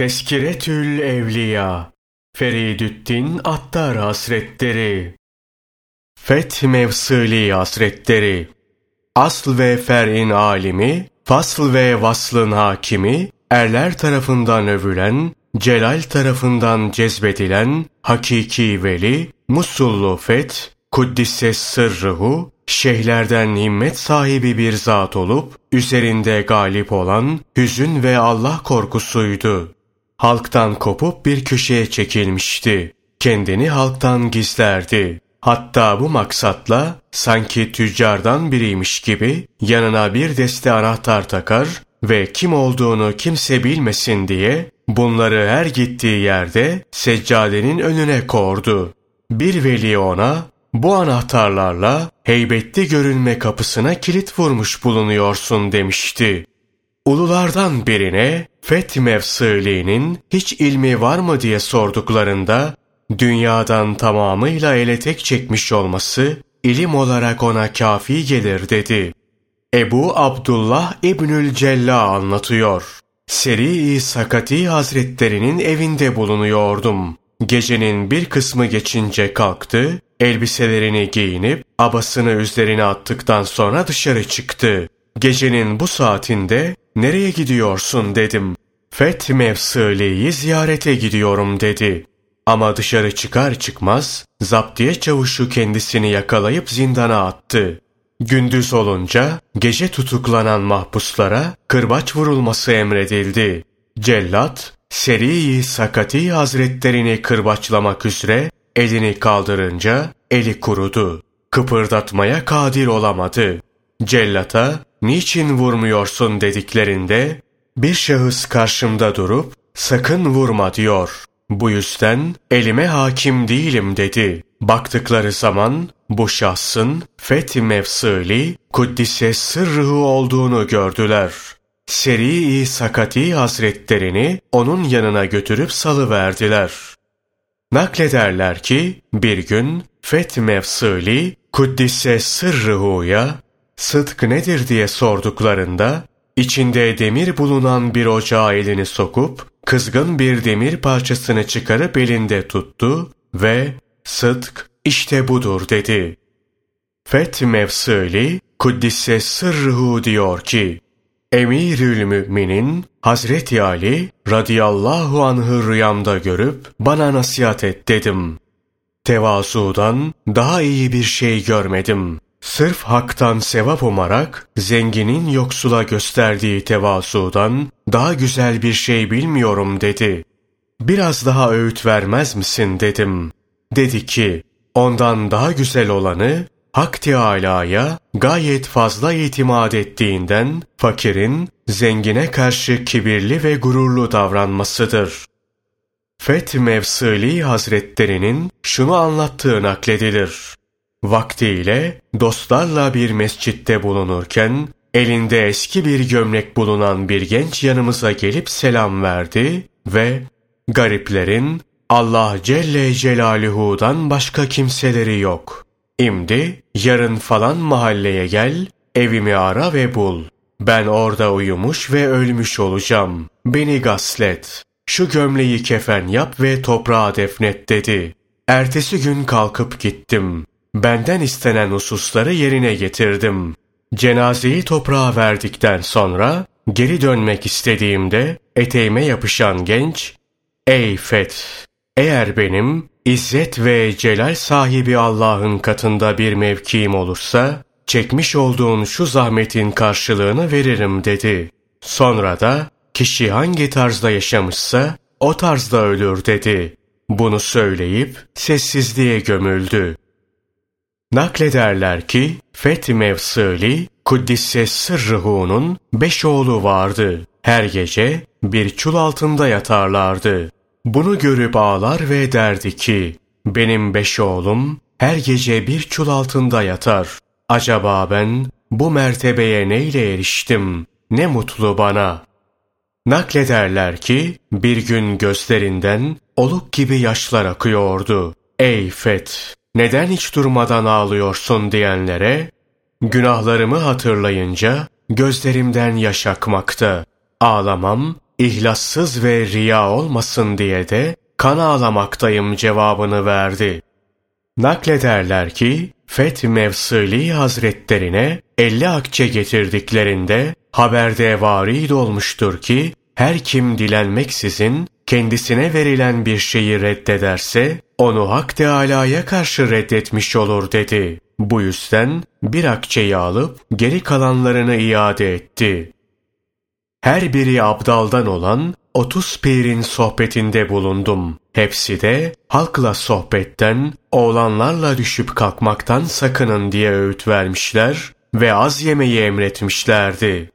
Teskiretül Evliya Feridüddin Attar Hasretleri Feth Mevsili Hasretleri Asl ve fer'in alimi, fasl ve vaslın hakimi, erler tarafından övülen, celal tarafından cezbedilen, hakiki veli, Musullu Feth, Kuddisse sırrıhu, şeyhlerden himmet sahibi bir zat olup, üzerinde galip olan hüzün ve Allah korkusuydu halktan kopup bir köşeye çekilmişti. Kendini halktan gizlerdi. Hatta bu maksatla sanki tüccardan biriymiş gibi yanına bir deste anahtar takar ve kim olduğunu kimse bilmesin diye bunları her gittiği yerde seccadenin önüne kordu. Bir veli ona bu anahtarlarla heybetli görünme kapısına kilit vurmuş bulunuyorsun demişti. Ululardan birine Feth Mevsili'nin hiç ilmi var mı diye sorduklarında dünyadan tamamıyla ele tek çekmiş olması ilim olarak ona kafi gelir dedi. Ebu Abdullah İbnül Cella anlatıyor. Seri-i Sakati Hazretlerinin evinde bulunuyordum. Gecenin bir kısmı geçince kalktı, elbiselerini giyinip abasını üzerine attıktan sonra dışarı çıktı. Gecenin bu saatinde nereye gidiyorsun dedim. Feth Mevsili'yi ziyarete gidiyorum dedi. Ama dışarı çıkar çıkmaz zaptiye çavuşu kendisini yakalayıp zindana attı. Gündüz olunca gece tutuklanan mahpuslara kırbaç vurulması emredildi. Cellat, Seri-i Sakati Hazretlerini kırbaçlamak üzere elini kaldırınca eli kurudu. Kıpırdatmaya kadir olamadı. Cellata niçin vurmuyorsun dediklerinde bir şahıs karşımda durup sakın vurma diyor. Bu yüzden elime hakim değilim dedi. Baktıkları zaman bu şahsın Fethi Mevsili Kuddise sırrıhı olduğunu gördüler. Seri-i Sakati Hazretlerini onun yanına götürüp salıverdiler. Naklederler ki bir gün Feth Mevsili Kuddise sırrıhuya sıdk nedir diye sorduklarında, içinde demir bulunan bir ocağa elini sokup, kızgın bir demir parçasını çıkarıp elinde tuttu ve sıdk işte budur dedi. Feth Mevsili, Kuddisse sırruhu diyor ki, Emirül Müminin Hazreti Ali radıyallahu anh'ı rüyamda görüp bana nasihat et dedim. Tevazudan daha iyi bir şey görmedim. Sırf haktan sevap umarak zenginin yoksula gösterdiği tevazudan daha güzel bir şey bilmiyorum dedi. Biraz daha öğüt vermez misin dedim. Dedi ki ondan daha güzel olanı Hak Teâlâ'ya gayet fazla itimat ettiğinden fakirin zengine karşı kibirli ve gururlu davranmasıdır. Feth Mevsili Hazretlerinin şunu anlattığı nakledilir. Vaktiyle dostlarla bir mescitte bulunurken elinde eski bir gömlek bulunan bir genç yanımıza gelip selam verdi ve gariplerin Allah Celle Celaluhu'dan başka kimseleri yok. İmdi yarın falan mahalleye gel, evimi ara ve bul. Ben orada uyumuş ve ölmüş olacağım. Beni gaslet. Şu gömleği kefen yap ve toprağa defnet dedi. Ertesi gün kalkıp gittim. Benden istenen hususları yerine getirdim. Cenazeyi toprağa verdikten sonra geri dönmek istediğimde eteğime yapışan genç, ''Ey Feth, eğer benim İzzet ve celal sahibi Allah'ın katında bir mevkiim olursa, çekmiş olduğun şu zahmetin karşılığını veririm dedi. Sonra da, kişi hangi tarzda yaşamışsa, o tarzda ölür dedi. Bunu söyleyip, sessizliğe gömüldü. Naklederler ki Fethi Mevsili Kuddisse Sırrıhu'nun beş oğlu vardı. Her gece bir çul altında yatarlardı. Bunu görüp ağlar ve derdi ki benim beş oğlum her gece bir çul altında yatar. Acaba ben bu mertebeye neyle eriştim? Ne mutlu bana. Naklederler ki bir gün gözlerinden oluk gibi yaşlar akıyordu. Ey Feth! Neden hiç durmadan ağlıyorsun diyenlere, günahlarımı hatırlayınca gözlerimden yaş akmakta. Ağlamam, ihlassız ve riya olmasın diye de kan ağlamaktayım cevabını verdi. Naklederler ki Feth Mevsili Hazretlerine 50 akçe getirdiklerinde haberde varid olmuştur ki her kim dilenmeksizin kendisine verilen bir şeyi reddederse onu Hak Teâlâ'ya karşı reddetmiş olur dedi. Bu yüzden bir akçeyi alıp geri kalanlarını iade etti. Her biri abdaldan olan 30 pirin sohbetinde bulundum. Hepsi de halkla sohbetten, oğlanlarla düşüp kalkmaktan sakının diye öğüt vermişler ve az yemeyi emretmişlerdi.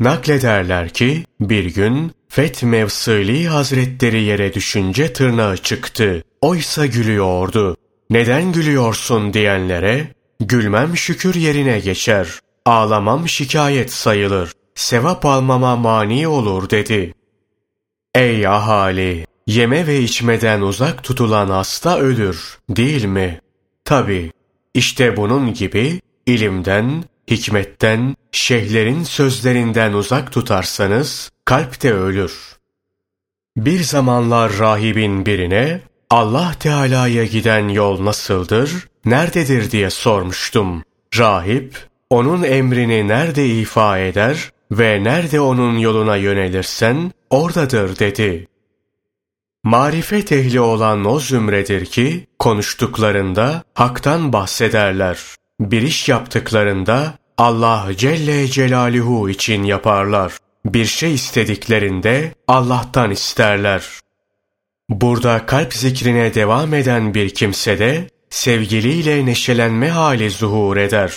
Naklederler ki bir gün Feth Mevsili Hazretleri yere düşünce tırnağı çıktı. Oysa gülüyordu. Neden gülüyorsun diyenlere gülmem şükür yerine geçer. Ağlamam şikayet sayılır. Sevap almama mani olur dedi. Ey ahali! Yeme ve içmeden uzak tutulan hasta ölür, değil mi? Tabi. İşte bunun gibi ilimden, hikmetten, şeyhlerin sözlerinden uzak tutarsanız kalp de ölür. Bir zamanlar rahibin birine Allah Teala'ya giden yol nasıldır, nerededir diye sormuştum. Rahip, onun emrini nerede ifa eder ve nerede onun yoluna yönelirsen oradadır dedi. Marifet ehli olan o zümredir ki konuştuklarında haktan bahsederler. Bir iş yaptıklarında Allah Celle Celaluhu için yaparlar. Bir şey istediklerinde Allah'tan isterler. Burada kalp zikrine devam eden bir kimse de sevgiliyle neşelenme hali zuhur eder.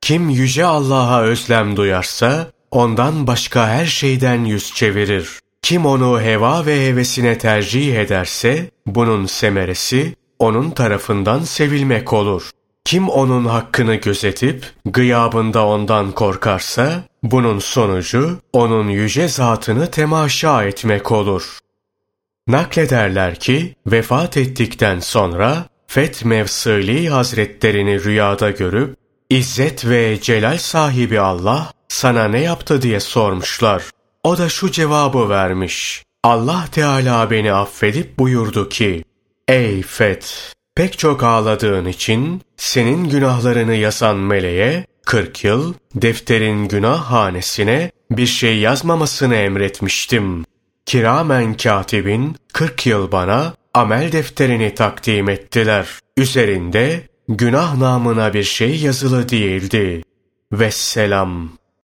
Kim yüce Allah'a özlem duyarsa ondan başka her şeyden yüz çevirir. Kim onu heva ve hevesine tercih ederse bunun semeresi onun tarafından sevilmek olur. Kim onun hakkını gözetip gıyabında ondan korkarsa bunun sonucu onun yüce zatını temaşa etmek olur. Naklederler ki vefat ettikten sonra Feth Mevsili Hazretlerini rüyada görüp İzzet ve celal sahibi Allah sana ne yaptı diye sormuşlar. O da şu cevabı vermiş. Allah Teala beni affedip buyurdu ki, Ey Feth! Pek çok ağladığın için senin günahlarını yazan meleğe 40 yıl defterin günah hanesine bir şey yazmamasını emretmiştim. Kiramen katibin 40 yıl bana amel defterini takdim ettiler. Üzerinde günah namına bir şey yazılı değildi. Vesselam.